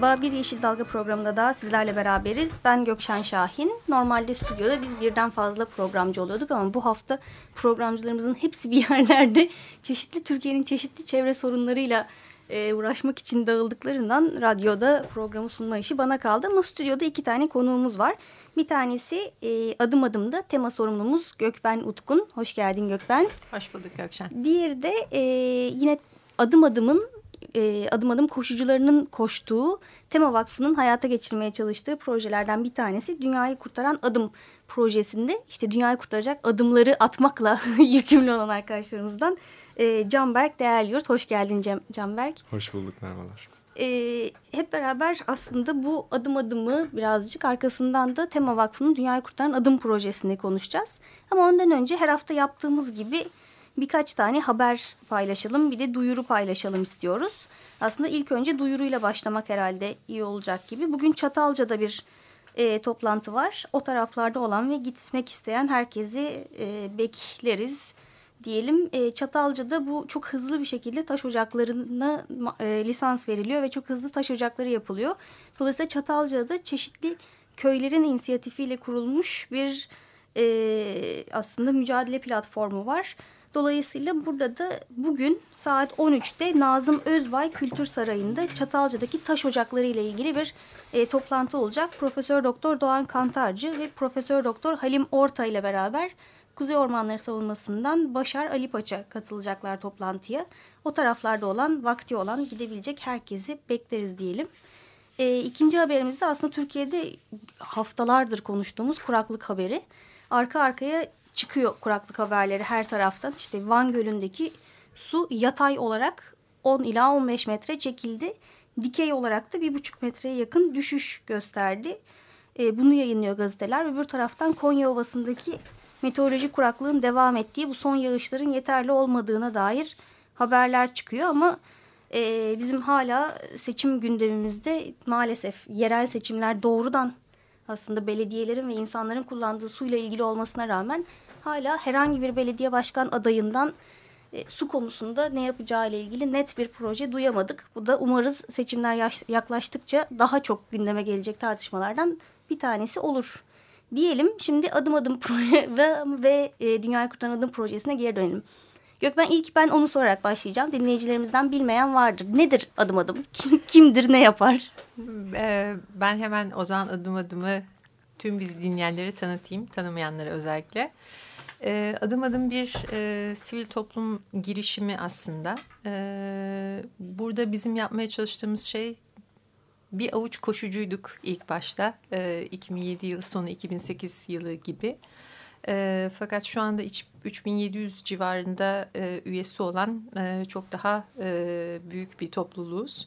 Merhaba, bir Yeşil Dalga programında daha sizlerle beraberiz. Ben Gökşen Şahin. Normalde stüdyoda biz birden fazla programcı oluyorduk ama bu hafta programcılarımızın hepsi bir yerlerde çeşitli Türkiye'nin çeşitli çevre sorunlarıyla e, uğraşmak için dağıldıklarından radyoda programı sunma işi bana kaldı. Ama stüdyoda iki tane konuğumuz var. Bir tanesi e, adım adımda tema sorumlumuz Gökben Utkun. Hoş geldin Gökben. Hoş bulduk Gökşen. Diğeri de e, yine adım adımın e, adım adım koşucularının koştuğu Tema Vakfı'nın hayata geçirmeye çalıştığı projelerden bir tanesi Dünyayı Kurtaran Adım projesinde işte dünyayı kurtaracak adımları atmakla yükümlü olan arkadaşlarımızdan e, Canberk Değerliyurt. Hoş geldin Cem, Canberk. Hoş bulduk merhabalar. E, hep beraber aslında bu adım adımı birazcık arkasından da Tema Vakfı'nın Dünyayı Kurtaran Adım projesini konuşacağız. Ama ondan önce her hafta yaptığımız gibi birkaç tane haber paylaşalım bir de duyuru paylaşalım istiyoruz. Aslında ilk önce duyuruyla başlamak herhalde iyi olacak gibi. Bugün Çatalca'da bir e, toplantı var. O taraflarda olan ve gitmek isteyen herkesi e, bekleriz diyelim. E, Çatalca'da bu çok hızlı bir şekilde taş ocaklarına e, lisans veriliyor ve çok hızlı taş ocakları yapılıyor. Dolayısıyla Çatalca'da çeşitli köylerin inisiyatifiyle kurulmuş bir e, aslında mücadele platformu var. Dolayısıyla burada da bugün saat 13'te Nazım Özbay Kültür Sarayı'nda Çatalca'daki taş ocakları ile ilgili bir e, toplantı olacak. Profesör Doktor Doğan Kantarcı ve Profesör Doktor Halim Orta ile beraber Kuzey Ormanları Savunması'ndan Başar Ali Paça katılacaklar toplantıya. O taraflarda olan, vakti olan gidebilecek herkesi bekleriz diyelim. E, ikinci haberimiz de aslında Türkiye'de haftalardır konuştuğumuz kuraklık haberi. Arka arkaya çıkıyor kuraklık haberleri her taraftan. İşte Van Gölü'ndeki su yatay olarak 10 ila 15 metre çekildi. Dikey olarak da 1,5 metreye yakın düşüş gösterdi. E, bunu yayınlıyor gazeteler. Öbür taraftan Konya Ovası'ndaki meteorolojik kuraklığın devam ettiği bu son yağışların yeterli olmadığına dair haberler çıkıyor. Ama e, bizim hala seçim gündemimizde maalesef yerel seçimler doğrudan aslında belediyelerin ve insanların kullandığı suyla ilgili olmasına rağmen hala herhangi bir belediye başkan adayından e, su konusunda ne yapacağı ile ilgili net bir proje duyamadık. Bu da umarız seçimler yaklaştıkça daha çok gündeme gelecek tartışmalardan bir tanesi olur. Diyelim şimdi adım adım proje ve, ve e, Dünyayı Kurtaran Adım projesine geri dönelim. Gökben ilk ben onu sorarak başlayacağım. Dinleyicilerimizden bilmeyen vardır. Nedir adım adım? Kim, kimdir, ne yapar? Ee, ben hemen o zaman adım adımı tüm biz dinleyenleri tanıtayım. Tanımayanlara özellikle. E, adım adım bir e, sivil toplum girişimi aslında. E, burada bizim yapmaya çalıştığımız şey bir avuç koşucuyduk ilk başta. E, 2007 yılı sonu 2008 yılı gibi. E, fakat şu anda 3700 civarında e, üyesi olan e, çok daha e, büyük bir topluluğuz.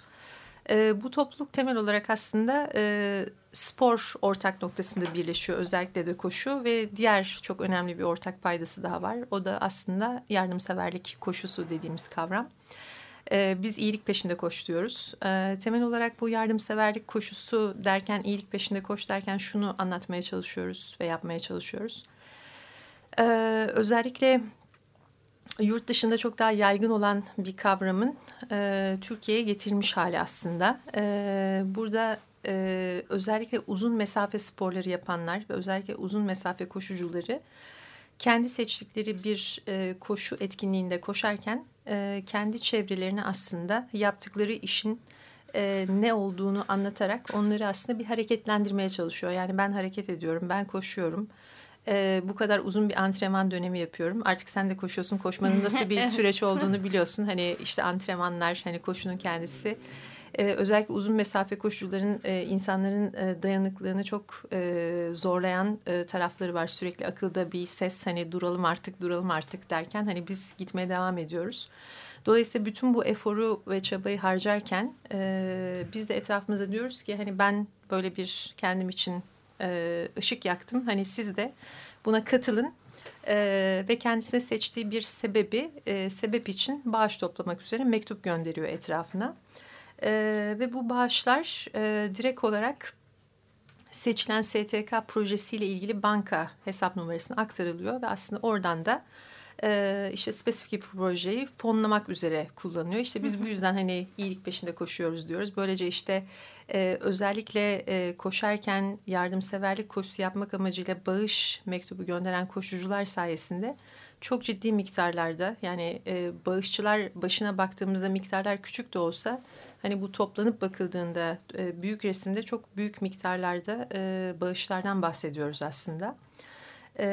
E, bu topluluk temel olarak aslında e, spor ortak noktasında birleşiyor. Özellikle de koşu ve diğer çok önemli bir ortak paydası daha var. O da aslında yardımseverlik koşusu dediğimiz kavram. E, biz iyilik peşinde koş diyoruz. E, temel olarak bu yardımseverlik koşusu derken, iyilik peşinde koş derken şunu anlatmaya çalışıyoruz ve yapmaya çalışıyoruz. E, özellikle yurt dışında çok daha yaygın olan bir kavramın e, Türkiye'ye getirilmiş hali aslında. Burada e, özellikle uzun mesafe sporları yapanlar ve özellikle uzun mesafe koşucuları kendi seçtikleri bir e, koşu etkinliğinde koşarken e, kendi çevrelerini aslında yaptıkları işin e, ne olduğunu anlatarak onları aslında bir hareketlendirmeye çalışıyor. Yani ben hareket ediyorum, ben koşuyorum e, bu kadar uzun bir antrenman dönemi yapıyorum. Artık sen de koşuyorsun. Koşmanın nasıl bir süreç olduğunu biliyorsun. Hani işte antrenmanlar, hani koşunun kendisi E, özellikle uzun mesafe koşucuların e, insanların e, dayanıklılığını çok e, zorlayan e, tarafları var. Sürekli akılda bir ses hani duralım artık duralım artık derken hani biz gitmeye devam ediyoruz. Dolayısıyla bütün bu eforu ve çabayı harcarken e, biz de etrafımızda diyoruz ki hani ben böyle bir kendim için e, ışık yaktım. Hani siz de buna katılın e, ve kendisine seçtiği bir sebebi e, sebep için bağış toplamak üzere mektup gönderiyor etrafına. E, ve bu bağışlar e, direkt olarak seçilen STK projesiyle ilgili banka hesap numarasına aktarılıyor ve aslında oradan da e, işte spesifik bir projeyi fonlamak üzere kullanıyor. İşte biz bu yüzden hani iyilik peşinde koşuyoruz diyoruz. Böylece işte e, özellikle e, koşarken yardımseverlik koşusu yapmak amacıyla bağış mektubu gönderen koşucular sayesinde çok ciddi miktarlarda yani e, bağışçılar başına baktığımızda miktarlar küçük de olsa hani bu toplanıp bakıldığında e, büyük resimde çok büyük miktarlarda e, bağışlardan bahsediyoruz aslında. E,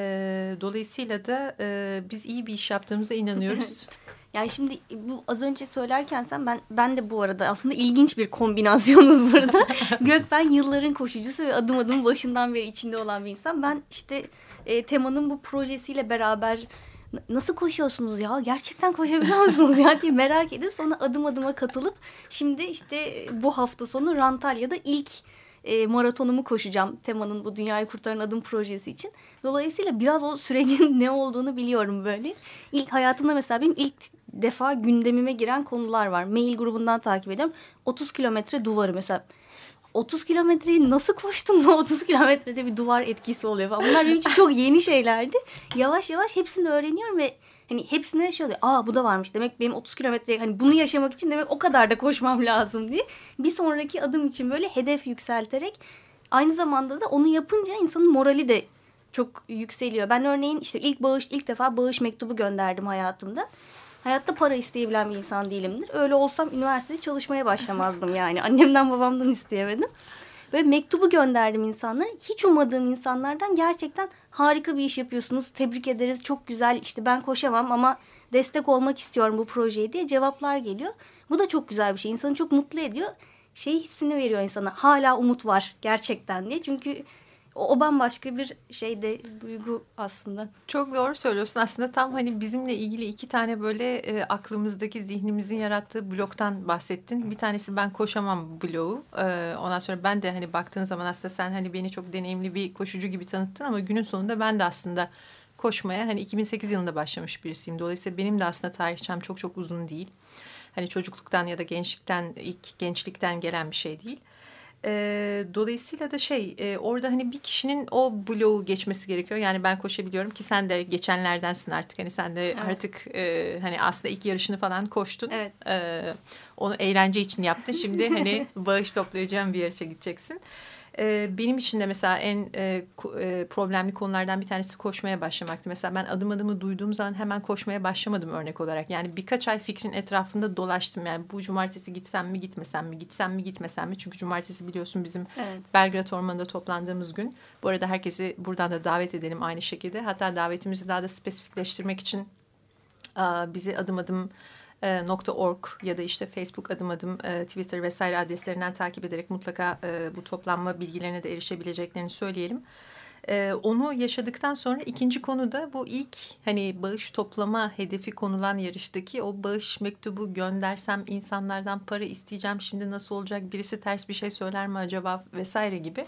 dolayısıyla da e, biz iyi bir iş yaptığımıza inanıyoruz. Yani şimdi bu az önce söylerken sen ben ben de bu arada aslında ilginç bir kombinasyonuz burada. Gök ben yılların koşucusu ve adım adım başından beri içinde olan bir insan. Ben işte e, temanın bu projesiyle beraber nasıl koşuyorsunuz ya gerçekten koşabiliyor musunuz ya diye merak edip sonra adım adıma katılıp şimdi işte bu hafta sonu Rantalya'da ilk e, maratonumu koşacağım temanın bu Dünyayı Kurtaran Adım projesi için. Dolayısıyla biraz o sürecin ne olduğunu biliyorum böyle. İlk hayatımda mesela benim ilk defa gündemime giren konular var. Mail grubundan takip ediyorum. 30 kilometre duvarı mesela 30 kilometreyi nasıl koştun da 30 kilometrede bir duvar etkisi oluyor falan. Bunlar benim için çok yeni şeylerdi. Yavaş yavaş hepsini öğreniyorum ve hani hepsine şey oluyor. Aa bu da varmış. Demek benim 30 kilometre hani bunu yaşamak için demek o kadar da koşmam lazım diye. Bir sonraki adım için böyle hedef yükselterek aynı zamanda da onu yapınca insanın morali de çok yükseliyor. Ben örneğin işte ilk bağış ilk defa bağış mektubu gönderdim hayatımda. Hayatta para isteyebilen bir insan değilimdir. Öyle olsam üniversitede çalışmaya başlamazdım yani. Annemden babamdan isteyemedim. Böyle mektubu gönderdim insanlara. Hiç ummadığım insanlardan gerçekten harika bir iş yapıyorsunuz. Tebrik ederiz. Çok güzel. İşte ben koşamam ama destek olmak istiyorum bu projeye diye cevaplar geliyor. Bu da çok güzel bir şey. İnsanı çok mutlu ediyor. Şey hissini veriyor insana. Hala umut var gerçekten diye. Çünkü o, o bambaşka bir şeyde duygu aslında. Çok doğru söylüyorsun. Aslında tam hani bizimle ilgili iki tane böyle e, aklımızdaki zihnimizin yarattığı bloktan bahsettin. Bir tanesi ben koşamam bloğu. E, ondan sonra ben de hani baktığın zaman aslında sen hani beni çok deneyimli bir koşucu gibi tanıttın ama günün sonunda ben de aslında koşmaya hani 2008 yılında başlamış birisiyim. Dolayısıyla benim de aslında tarihçem çok çok uzun değil. Hani çocukluktan ya da gençlikten ilk gençlikten gelen bir şey değil. E, dolayısıyla da şey e, orada hani bir kişinin o bloğu geçmesi gerekiyor. Yani ben koşabiliyorum ki sen de geçenlerdensin artık. Hani sen de evet. artık e, hani aslında ilk yarışını falan koştun. Evet. E, onu eğlence için yaptın. Şimdi hani bağış toplayacağım bir yarışa gideceksin. E, benim için de mesela en e, e, problemli konulardan bir tanesi koşmaya başlamaktı. Mesela ben adım adımı duyduğum zaman hemen koşmaya başlamadım örnek olarak. Yani birkaç ay fikrin etrafında dolaştım. Yani bu cumartesi gitsem mi gitmesem mi gitsem mi gitmesem mi? Çünkü cumartesi biliyorsun bizim evet. Belgrad Ormanı'nda toplandığımız gün. Bu arada herkesi buradan da davet edelim aynı şekilde. Hatta davetimizi daha da spesifikleştirmek için bizi adım adım e, .org ya da işte Facebook adım adım e, Twitter vesaire adreslerinden takip ederek mutlaka e, bu toplanma bilgilerine de erişebileceklerini söyleyelim. E, onu yaşadıktan sonra ikinci konu da bu ilk hani bağış toplama hedefi konulan yarıştaki o bağış mektubu göndersem insanlardan para isteyeceğim şimdi nasıl olacak birisi ters bir şey söyler mi acaba vesaire gibi.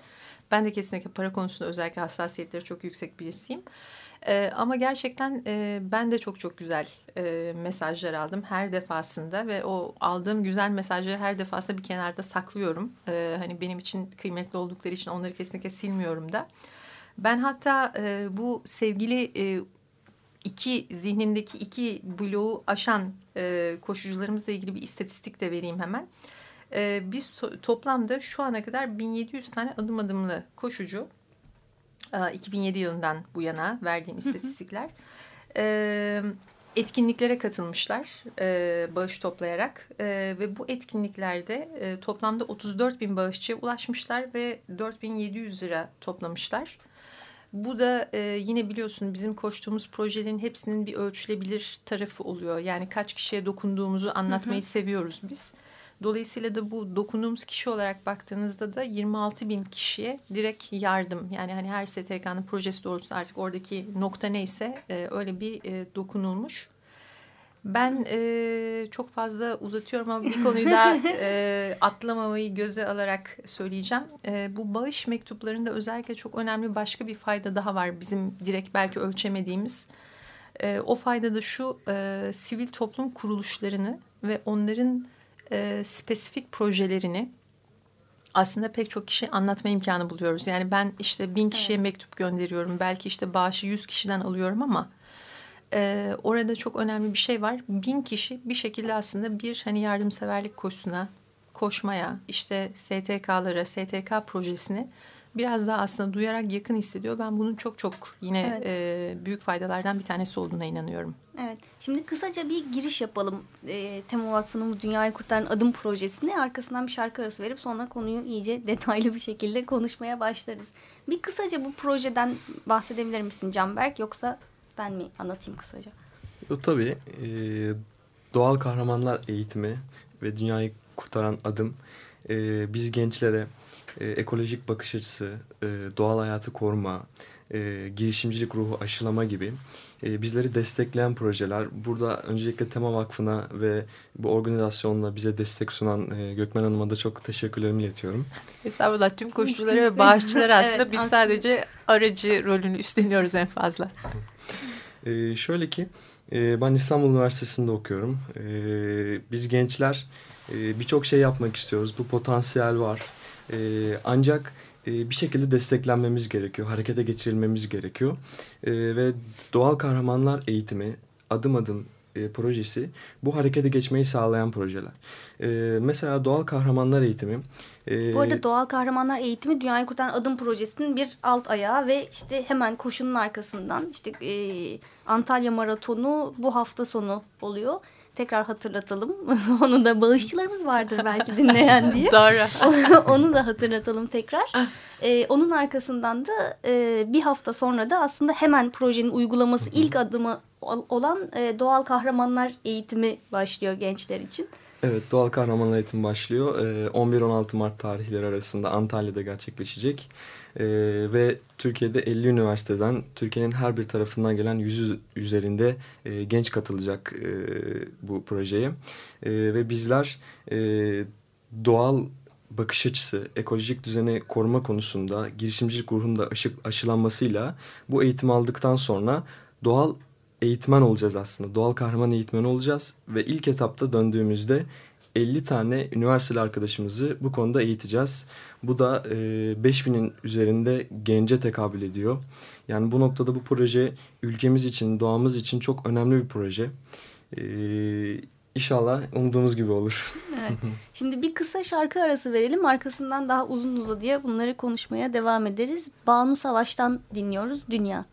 Ben de kesinlikle para konusunda özellikle hassasiyetleri çok yüksek birisiyim. E, ama gerçekten e, ben de çok çok güzel e, mesajlar aldım her defasında ve o aldığım güzel mesajları her defasında bir kenarda saklıyorum. E, hani benim için kıymetli oldukları için onları kesinlikle silmiyorum da. Ben hatta e, bu sevgili e, iki zihnindeki iki bloğu aşan e, koşucularımızla ilgili bir istatistik de vereyim hemen. E, biz toplamda şu ana kadar 1700 tane adım adımlı koşucu 2007 yılından bu yana verdiğim istatistikler. etkinliklere katılmışlar bağış toplayarak ve bu etkinliklerde toplamda 34 bin bağışçıya ulaşmışlar ve 4700 lira toplamışlar. Bu da yine biliyorsun bizim koştuğumuz projelerin hepsinin bir ölçülebilir tarafı oluyor. Yani kaç kişiye dokunduğumuzu anlatmayı seviyoruz biz. Dolayısıyla da bu dokunduğumuz kişi olarak baktığınızda da 26 bin kişiye direkt yardım. Yani hani her STK'nın projesi doğrultusunda artık oradaki nokta neyse e, öyle bir e, dokunulmuş. Ben e, çok fazla uzatıyorum ama bir konuyu da e, atlamamayı göze alarak söyleyeceğim. E, bu bağış mektuplarında özellikle çok önemli başka bir fayda daha var bizim direkt belki ölçemediğimiz. E, o fayda da şu e, sivil toplum kuruluşlarını ve onların e, spesifik projelerini aslında pek çok kişi anlatma imkanı buluyoruz. Yani ben işte bin kişiye evet. mektup gönderiyorum. Belki işte bağışı yüz kişiden alıyorum ama e, orada çok önemli bir şey var. Bin kişi bir şekilde aslında bir hani yardımseverlik koşusuna koşmaya işte STK'lara, STK projesine biraz daha aslında duyarak yakın hissediyor. Ben bunun çok çok yine evet. e, büyük faydalardan bir tanesi olduğuna inanıyorum. Evet. Şimdi kısaca bir giriş yapalım. E, Tema Vakfı'nın bu Dünyayı Kurtaran Adım projesine. Arkasından bir şarkı arası verip sonra konuyu iyice detaylı bir şekilde konuşmaya başlarız. Bir kısaca bu projeden bahsedebilir misin Canberk yoksa ben mi anlatayım kısaca? Yo, tabii. E, doğal kahramanlar eğitimi ve dünyayı kurtaran adım e, biz gençlere e, ekolojik bakış açısı, e, doğal hayatı koruma, e, girişimcilik ruhu aşılama gibi e, bizleri destekleyen projeler. Burada öncelikle Tema Vakfı'na ve bu organizasyonla bize destek sunan e, Gökmen Hanım'a da çok teşekkürlerimi iletiyorum. Estağfurullah tüm koşulları ve bağışçıları aslında evet, biz aslında. sadece aracı rolünü üstleniyoruz en fazla. E, şöyle ki e, ben İstanbul Üniversitesi'nde okuyorum. E, biz gençler e, birçok şey yapmak istiyoruz. Bu potansiyel var. E, ancak e, bir şekilde desteklenmemiz gerekiyor. Harekete geçirilmemiz gerekiyor. E, ve doğal kahramanlar eğitimi adım adım e, projesi bu harekete geçmeyi sağlayan projeler. E, mesela doğal kahramanlar eğitimi. E, bu arada doğal kahramanlar eğitimi Dünyayı Kurtaran Adım projesinin bir alt ayağı ve işte hemen koşunun arkasından işte e, Antalya Maratonu bu hafta sonu oluyor tekrar hatırlatalım. Onu da bağışçılarımız vardır belki dinleyen diye. Doğru. Onu da hatırlatalım tekrar. Ee, onun arkasından da e, bir hafta sonra da aslında hemen projenin uygulaması ilk adımı olan e, doğal kahramanlar eğitimi başlıyor gençler için. Evet doğal kahramanlar eğitimi başlıyor. Ee, 11-16 Mart tarihleri arasında Antalya'da gerçekleşecek. Ee, ve Türkiye'de 50 üniversiteden Türkiye'nin her bir tarafından gelen yüzü üzerinde e, genç katılacak e, bu projeye. E, ve bizler e, doğal bakış açısı, ekolojik düzeni koruma konusunda girişimcilik ruhunda aşı, aşılanmasıyla bu eğitim aldıktan sonra doğal eğitmen olacağız aslında. Doğal kahraman eğitmen olacağız ve ilk etapta döndüğümüzde 50 tane üniversiteli arkadaşımızı bu konuda eğiteceğiz. Bu da e, 5000'in üzerinde gence tekabül ediyor. Yani bu noktada bu proje ülkemiz için, doğamız için çok önemli bir proje. E, İnşallah umduğumuz gibi olur. Evet. Şimdi bir kısa şarkı arası verelim. Arkasından daha uzun uzadıya bunları konuşmaya devam ederiz. Banu Savaş'tan dinliyoruz Dünya.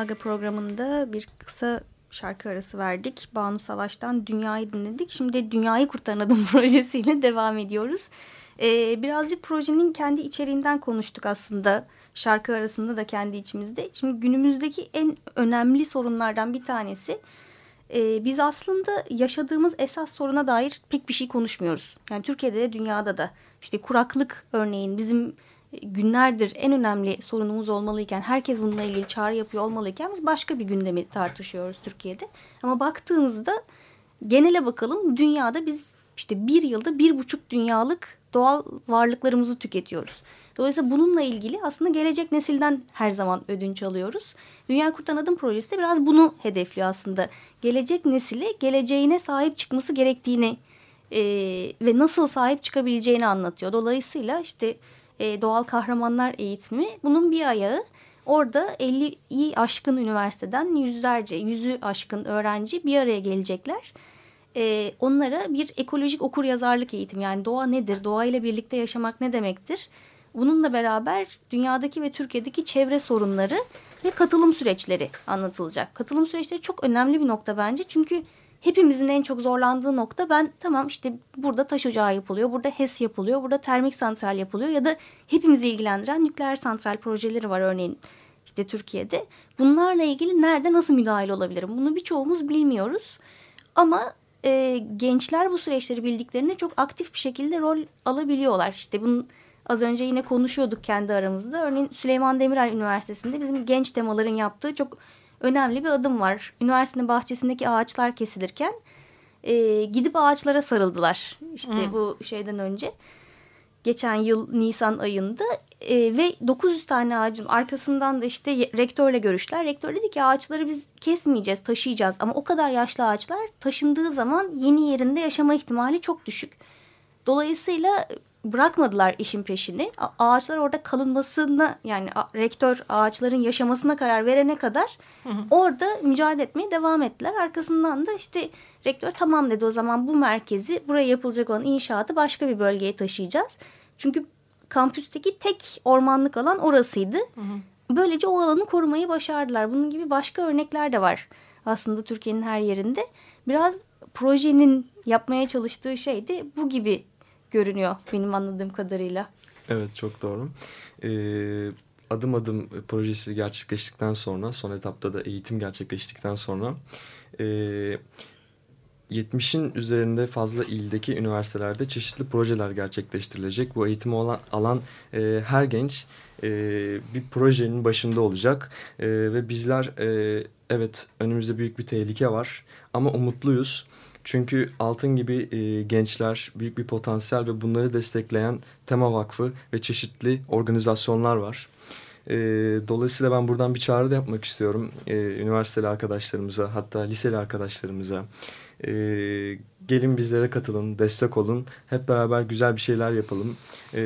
Dalga programında bir kısa şarkı arası verdik. Banu Savaş'tan Dünyayı dinledik. Şimdi Dünyayı Kurtaran Adım projesiyle devam ediyoruz. Ee, birazcık projenin kendi içeriğinden konuştuk aslında. Şarkı arasında da kendi içimizde. Şimdi günümüzdeki en önemli sorunlardan bir tanesi... E, biz aslında yaşadığımız esas soruna dair pek bir şey konuşmuyoruz. Yani Türkiye'de de dünyada da işte kuraklık örneğin bizim günlerdir en önemli sorunumuz olmalıyken herkes bununla ilgili çağrı yapıyor olmalıyken biz başka bir gündemi tartışıyoruz Türkiye'de. Ama baktığınızda genele bakalım dünyada biz işte bir yılda bir buçuk dünyalık doğal varlıklarımızı tüketiyoruz. Dolayısıyla bununla ilgili aslında gelecek nesilden her zaman ödünç alıyoruz. Dünya Kurtaran Adım Projesi de biraz bunu hedefliyor aslında. Gelecek nesile geleceğine sahip çıkması gerektiğini e, ve nasıl sahip çıkabileceğini anlatıyor. Dolayısıyla işte e, doğal kahramanlar eğitimi bunun bir ayağı. Orada 50'yi aşkın üniversiteden yüzlerce, yüzü aşkın öğrenci bir araya gelecekler. E, onlara bir ekolojik okur yazarlık eğitimi yani doğa nedir, doğayla birlikte yaşamak ne demektir? Bununla beraber dünyadaki ve Türkiye'deki çevre sorunları ve katılım süreçleri anlatılacak. Katılım süreçleri çok önemli bir nokta bence çünkü hepimizin en çok zorlandığı nokta ben tamam işte burada taş ocağı yapılıyor, burada HES yapılıyor, burada termik santral yapılıyor ya da hepimizi ilgilendiren nükleer santral projeleri var örneğin işte Türkiye'de. Bunlarla ilgili nerede nasıl müdahale olabilirim? Bunu birçoğumuz bilmiyoruz ama e, gençler bu süreçleri bildiklerinde çok aktif bir şekilde rol alabiliyorlar. İşte bunun az önce yine konuşuyorduk kendi aramızda. Örneğin Süleyman Demirel Üniversitesi'nde bizim genç temaların yaptığı çok önemli bir adım var. Üniversitenin bahçesindeki ağaçlar kesilirken e, gidip ağaçlara sarıldılar. İşte hmm. bu şeyden önce. Geçen yıl Nisan ayında e, ve 900 tane ağacın arkasından da işte rektörle görüşler. Rektör dedi ki ağaçları biz kesmeyeceğiz, taşıyacağız. Ama o kadar yaşlı ağaçlar taşındığı zaman yeni yerinde yaşama ihtimali çok düşük. Dolayısıyla bırakmadılar işin peşini. Ağaçlar orada kalınmasına yani rektör ağaçların yaşamasına karar verene kadar hı hı. orada mücadele etmeye devam ettiler. Arkasından da işte rektör tamam dedi o zaman bu merkezi buraya yapılacak olan inşaatı başka bir bölgeye taşıyacağız. Çünkü kampüsteki tek ormanlık alan orasıydı. Hı hı. Böylece o alanı korumayı başardılar. Bunun gibi başka örnekler de var aslında Türkiye'nin her yerinde. Biraz projenin yapmaya çalıştığı şey de bu gibi görünüyor benim anladığım kadarıyla. Evet çok doğru. Ee, adım adım projesi gerçekleştikten sonra son etapta da eğitim gerçekleştikten sonra e, 70'in üzerinde fazla ildeki üniversitelerde çeşitli projeler gerçekleştirilecek. Bu eğitimi olan, alan e, her genç e, bir projenin başında olacak e, ve bizler e, evet önümüzde büyük bir tehlike var ama umutluyuz. Çünkü Altın gibi e, gençler, büyük bir potansiyel ve bunları destekleyen Tema Vakfı ve çeşitli organizasyonlar var. E, dolayısıyla ben buradan bir çağrı da yapmak istiyorum. E, üniversiteli arkadaşlarımıza, hatta liseli arkadaşlarımıza. E, gelin bizlere katılın, destek olun. Hep beraber güzel bir şeyler yapalım. E,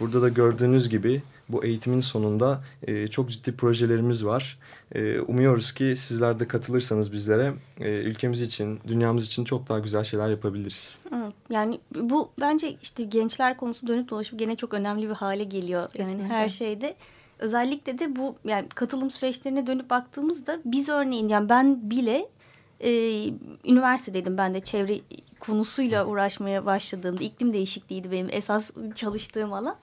burada da gördüğünüz gibi bu eğitimin sonunda e, çok ciddi projelerimiz var. E, umuyoruz ki sizler de katılırsanız bizlere e, ülkemiz için, dünyamız için çok daha güzel şeyler yapabiliriz. Yani bu bence işte gençler konusu dönüp dolaşıp gene çok önemli bir hale geliyor. Kesinlikle. Yani her şeyde. Özellikle de bu yani katılım süreçlerine dönüp baktığımızda biz örneğin yani ben bile e, üniversitedeydim ben de çevre konusuyla uğraşmaya başladığımda iklim değişikliğiydi benim esas çalıştığım alan.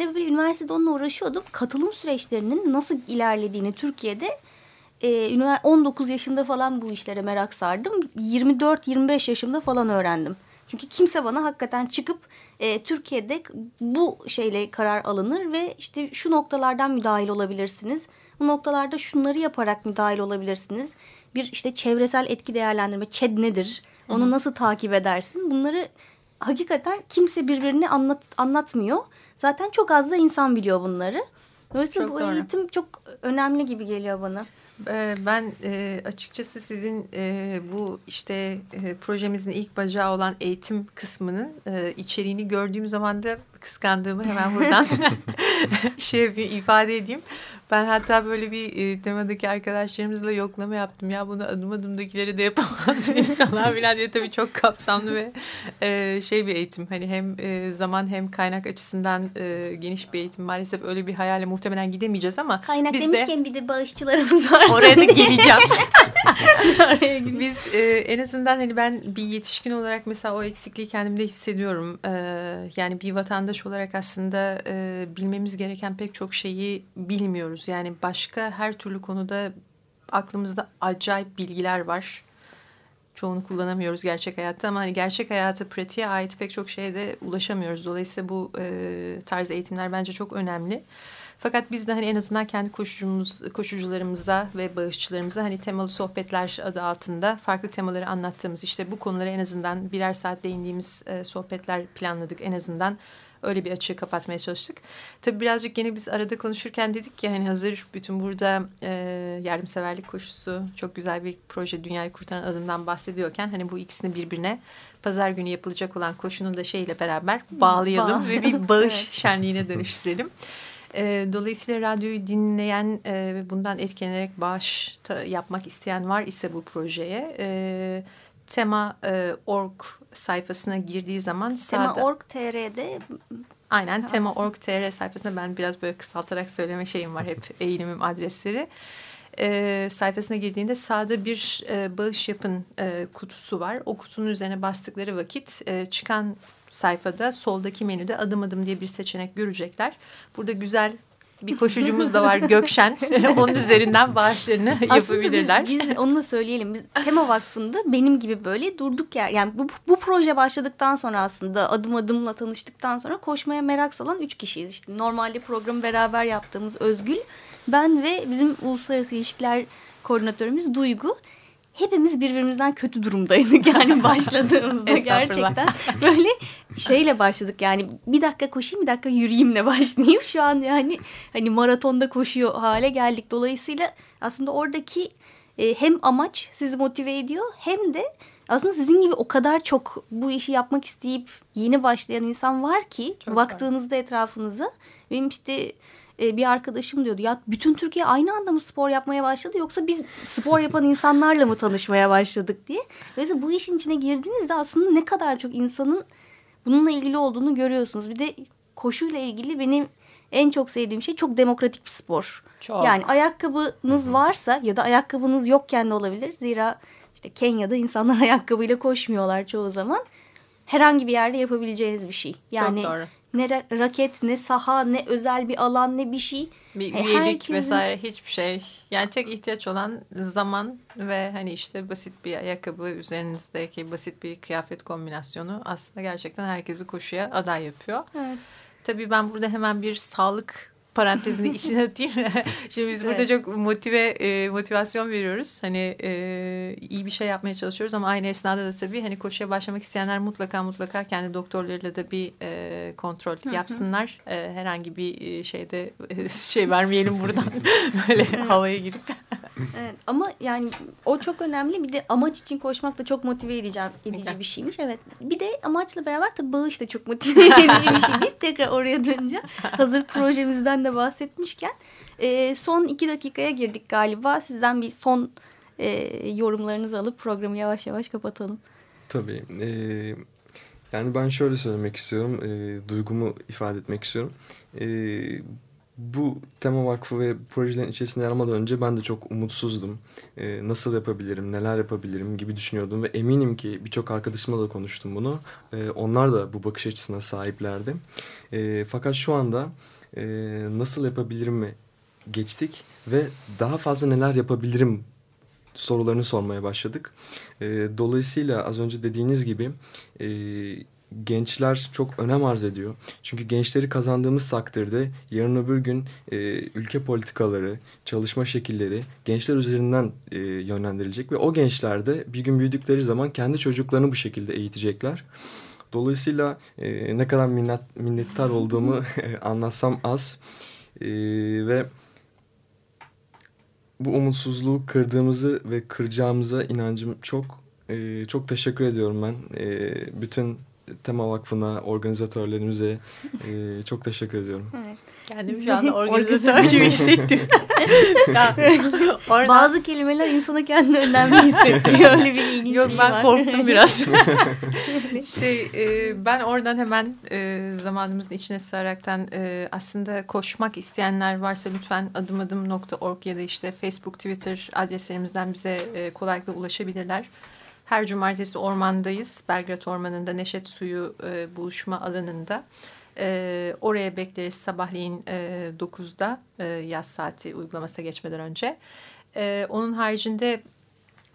Ve böyle üniversitede onunla uğraşıyordum. Katılım süreçlerinin nasıl ilerlediğini Türkiye'de e, 19 yaşında falan bu işlere merak sardım. 24-25 yaşımda falan öğrendim. Çünkü kimse bana hakikaten çıkıp e, Türkiye'de bu şeyle karar alınır ve işte şu noktalardan müdahil olabilirsiniz. Bu noktalarda şunları yaparak müdahil olabilirsiniz. Bir işte çevresel etki değerlendirme, ÇED nedir? Onu nasıl takip edersin? Bunları hakikaten kimse birbirine anlat, anlatmıyor. Zaten çok az da insan biliyor bunları. Dolayısıyla çok bu doğru. eğitim çok önemli gibi geliyor bana. Ee, ben e, açıkçası sizin e, bu işte e, projemizin ilk bacağı olan eğitim kısmının içeriğini gördüğüm zaman da kıskandığımı hemen buradan şey bir ifade edeyim. Ben hatta böyle bir e, temadaki arkadaşlarımızla yoklama yaptım. Ya bunu adım adımdakileri de yapamaz mıyız falan filan diye tabii çok kapsamlı ve e, şey bir eğitim. Hani hem e, zaman hem kaynak açısından e, geniş bir eğitim. Maalesef öyle bir hayale muhtemelen gidemeyeceğiz ama Kaynak biz demişken de, bir de bağışçılarımız var. Oraya da geleceğim. Biz e, en azından hani ben bir yetişkin olarak mesela o eksikliği kendimde hissediyorum. E, yani bir vatandaş olarak aslında e, bilmemiz gereken pek çok şeyi bilmiyoruz. Yani başka her türlü konuda aklımızda acayip bilgiler var. Çoğunu kullanamıyoruz gerçek hayatta ama hani gerçek hayata, pratiğe ait pek çok şeye de ulaşamıyoruz. Dolayısıyla bu e, tarz eğitimler bence çok önemli. Fakat biz de hani en azından kendi koşucumuz, koşucularımıza ve bağışçılarımıza hani temalı sohbetler adı altında farklı temaları anlattığımız işte bu konulara en azından birer saat değindiğimiz e, sohbetler planladık en azından. Öyle bir açığı kapatmaya çalıştık. Tabii birazcık yine biz arada konuşurken dedik ki hani hazır bütün burada e, yardımseverlik koşusu çok güzel bir proje dünyayı kurtaran adımdan bahsediyorken hani bu ikisini birbirine pazar günü yapılacak olan koşunun da şeyle beraber bağlayalım Bağ. ve bir bağış şenliğine dönüştürelim. E, dolayısıyla radyoyu dinleyen e, ve bundan etkilenerek bağış yapmak isteyen var ise bu projeye... E, tema.org sayfasına girdiği zaman sağda... Tema.org.tr'de Aynen tema.org.tr sayfasında ben biraz böyle kısaltarak söyleme şeyim var hep eğilimim adresleri. E, sayfasına girdiğinde sağda bir e, bağış yapın e, kutusu var. O kutunun üzerine bastıkları vakit e, çıkan sayfada soldaki menüde adım adım diye bir seçenek görecekler. Burada güzel bir koşucumuz da var Gökşen. Onun üzerinden bağışlarını Aslında yapabilirler. Biz, biz onu da söyleyelim. Biz Tema Vakfı'nda benim gibi böyle durduk yer. Yani bu, bu proje başladıktan sonra aslında adım adımla tanıştıktan sonra koşmaya merak salan üç kişiyiz. İşte normalde programı beraber yaptığımız Özgül, ben ve bizim uluslararası ilişkiler koordinatörümüz Duygu hepimiz birbirimizden kötü durumdaydık yani başladığımızda gerçekten. Böyle şeyle başladık yani bir dakika koşayım bir dakika yürüyeyimle başlayayım. Şu an yani hani maratonda koşuyor hale geldik. Dolayısıyla aslında oradaki e, hem amaç sizi motive ediyor hem de aslında sizin gibi o kadar çok bu işi yapmak isteyip yeni başlayan insan var ki çok baktığınızda var. etrafınıza benim işte e, bir arkadaşım diyordu ya bütün Türkiye aynı anda mı spor yapmaya başladı yoksa biz spor yapan insanlarla mı tanışmaya başladık diye. Dolayısıyla bu işin içine girdiğinizde aslında ne kadar çok insanın bununla ilgili olduğunu görüyorsunuz. Bir de koşuyla ilgili benim en çok sevdiğim şey çok demokratik bir spor. Çok. Yani ayakkabınız varsa ya da ayakkabınız yokken de olabilir. Zira işte Kenya'da insanlar ayakkabıyla koşmuyorlar çoğu zaman. Herhangi bir yerde yapabileceğiniz bir şey. Yani ne raket ne saha ne özel bir alan ne bir şey. Bir e, üyelik herkesin... vesaire hiçbir şey. Yani tek ihtiyaç olan zaman ve hani işte basit bir ayakkabı üzerinizdeki basit bir kıyafet kombinasyonu aslında gerçekten herkesi koşuya aday yapıyor. Evet. Tabii ben burada hemen bir sağlık parantezini içine atayım. Şimdi biz burada evet. çok motive e, motivasyon veriyoruz. Hani e, iyi bir şey yapmaya çalışıyoruz ama aynı esnada da tabii hani koşuya başlamak isteyenler mutlaka mutlaka kendi doktorlarıyla da bir e, kontrol Hı -hı. yapsınlar. E, herhangi bir e, şeyde şey vermeyelim buradan böyle havaya girip. Evet, ama yani o çok önemli. Bir de amaç için koşmak da çok motive edici, edici bir şeymiş. Evet. Bir de amaçla beraber tabii bağış da çok motive edici bir şey değil. Tekrar oraya döneceğim. Hazır projemizden de bahsetmişken e, son iki dakikaya girdik galiba. Sizden bir son e, yorumlarınızı alıp programı yavaş yavaş kapatalım. Tabii. E, yani ben şöyle söylemek istiyorum. E, duygumu ifade etmek istiyorum. E, bu tema vakfı ve projelerin içerisinde yer almadan önce ben de çok umutsuzdum. Ee, nasıl yapabilirim, neler yapabilirim gibi düşünüyordum ve eminim ki birçok arkadaşımla da konuştum bunu. Ee, onlar da bu bakış açısına sahiplerdi. Ee, fakat şu anda e, nasıl yapabilirim mi geçtik ve daha fazla neler yapabilirim sorularını sormaya başladık. E, dolayısıyla az önce dediğiniz gibi e, gençler çok önem arz ediyor. Çünkü gençleri kazandığımız takdirde yarın öbür gün e, ülke politikaları, çalışma şekilleri gençler üzerinden e, yönlendirilecek ve o gençler de bir gün büyüdükleri zaman kendi çocuklarını bu şekilde eğitecekler. Dolayısıyla e, ne kadar minnet, minnettar olduğumu anlatsam az e, ve bu umutsuzluğu kırdığımızı ve kıracağımıza inancım çok. E, çok teşekkür ediyorum ben. E, bütün Tema Vakfı'na, organizatörlerimize e, çok teşekkür ediyorum. Evet. Kendimi şu anda organizatör gibi hissettim. Oradan... Bazı kelimeler insana kendini önemli hissettiriyor. Öyle bir ilginç Yok şey ben var. korktum biraz. şey e, ben oradan hemen e, zamanımızın içine sığaraktan e, aslında koşmak isteyenler varsa lütfen adımadım.org ya da işte Facebook, Twitter adreslerimizden bize e, kolaylıkla ulaşabilirler. Her cumartesi ormandayız. Belgrad Ormanı'nda Neşet Suyu e, buluşma alanında. E, oraya bekleriz sabahleyin e, 9'da e, yaz saati uygulamasına geçmeden önce. E, onun haricinde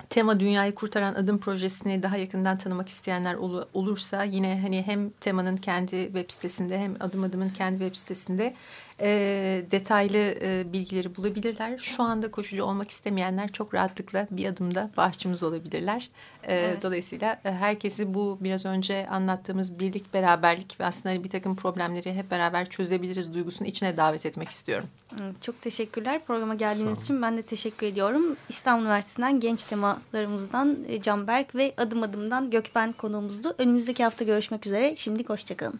Tema Dünyayı Kurtaran Adım projesini daha yakından tanımak isteyenler ol, olursa yine hani hem Tema'nın kendi web sitesinde hem Adım Adım'ın kendi web sitesinde e, detaylı e, bilgileri bulabilirler. Şu anda koşucu olmak istemeyenler çok rahatlıkla bir adımda bağışçımız olabilirler. E, evet. Dolayısıyla e, herkesi bu biraz önce anlattığımız birlik, beraberlik ve aslında bir takım problemleri hep beraber çözebiliriz duygusunu içine davet etmek istiyorum. Çok teşekkürler programa geldiğiniz için ben de teşekkür ediyorum. İstanbul Üniversitesi'nden genç temalarımızdan e, Canberk ve adım adımdan Gökben konuğumuzdu. Önümüzdeki hafta görüşmek üzere. Şimdi hoşçakalın.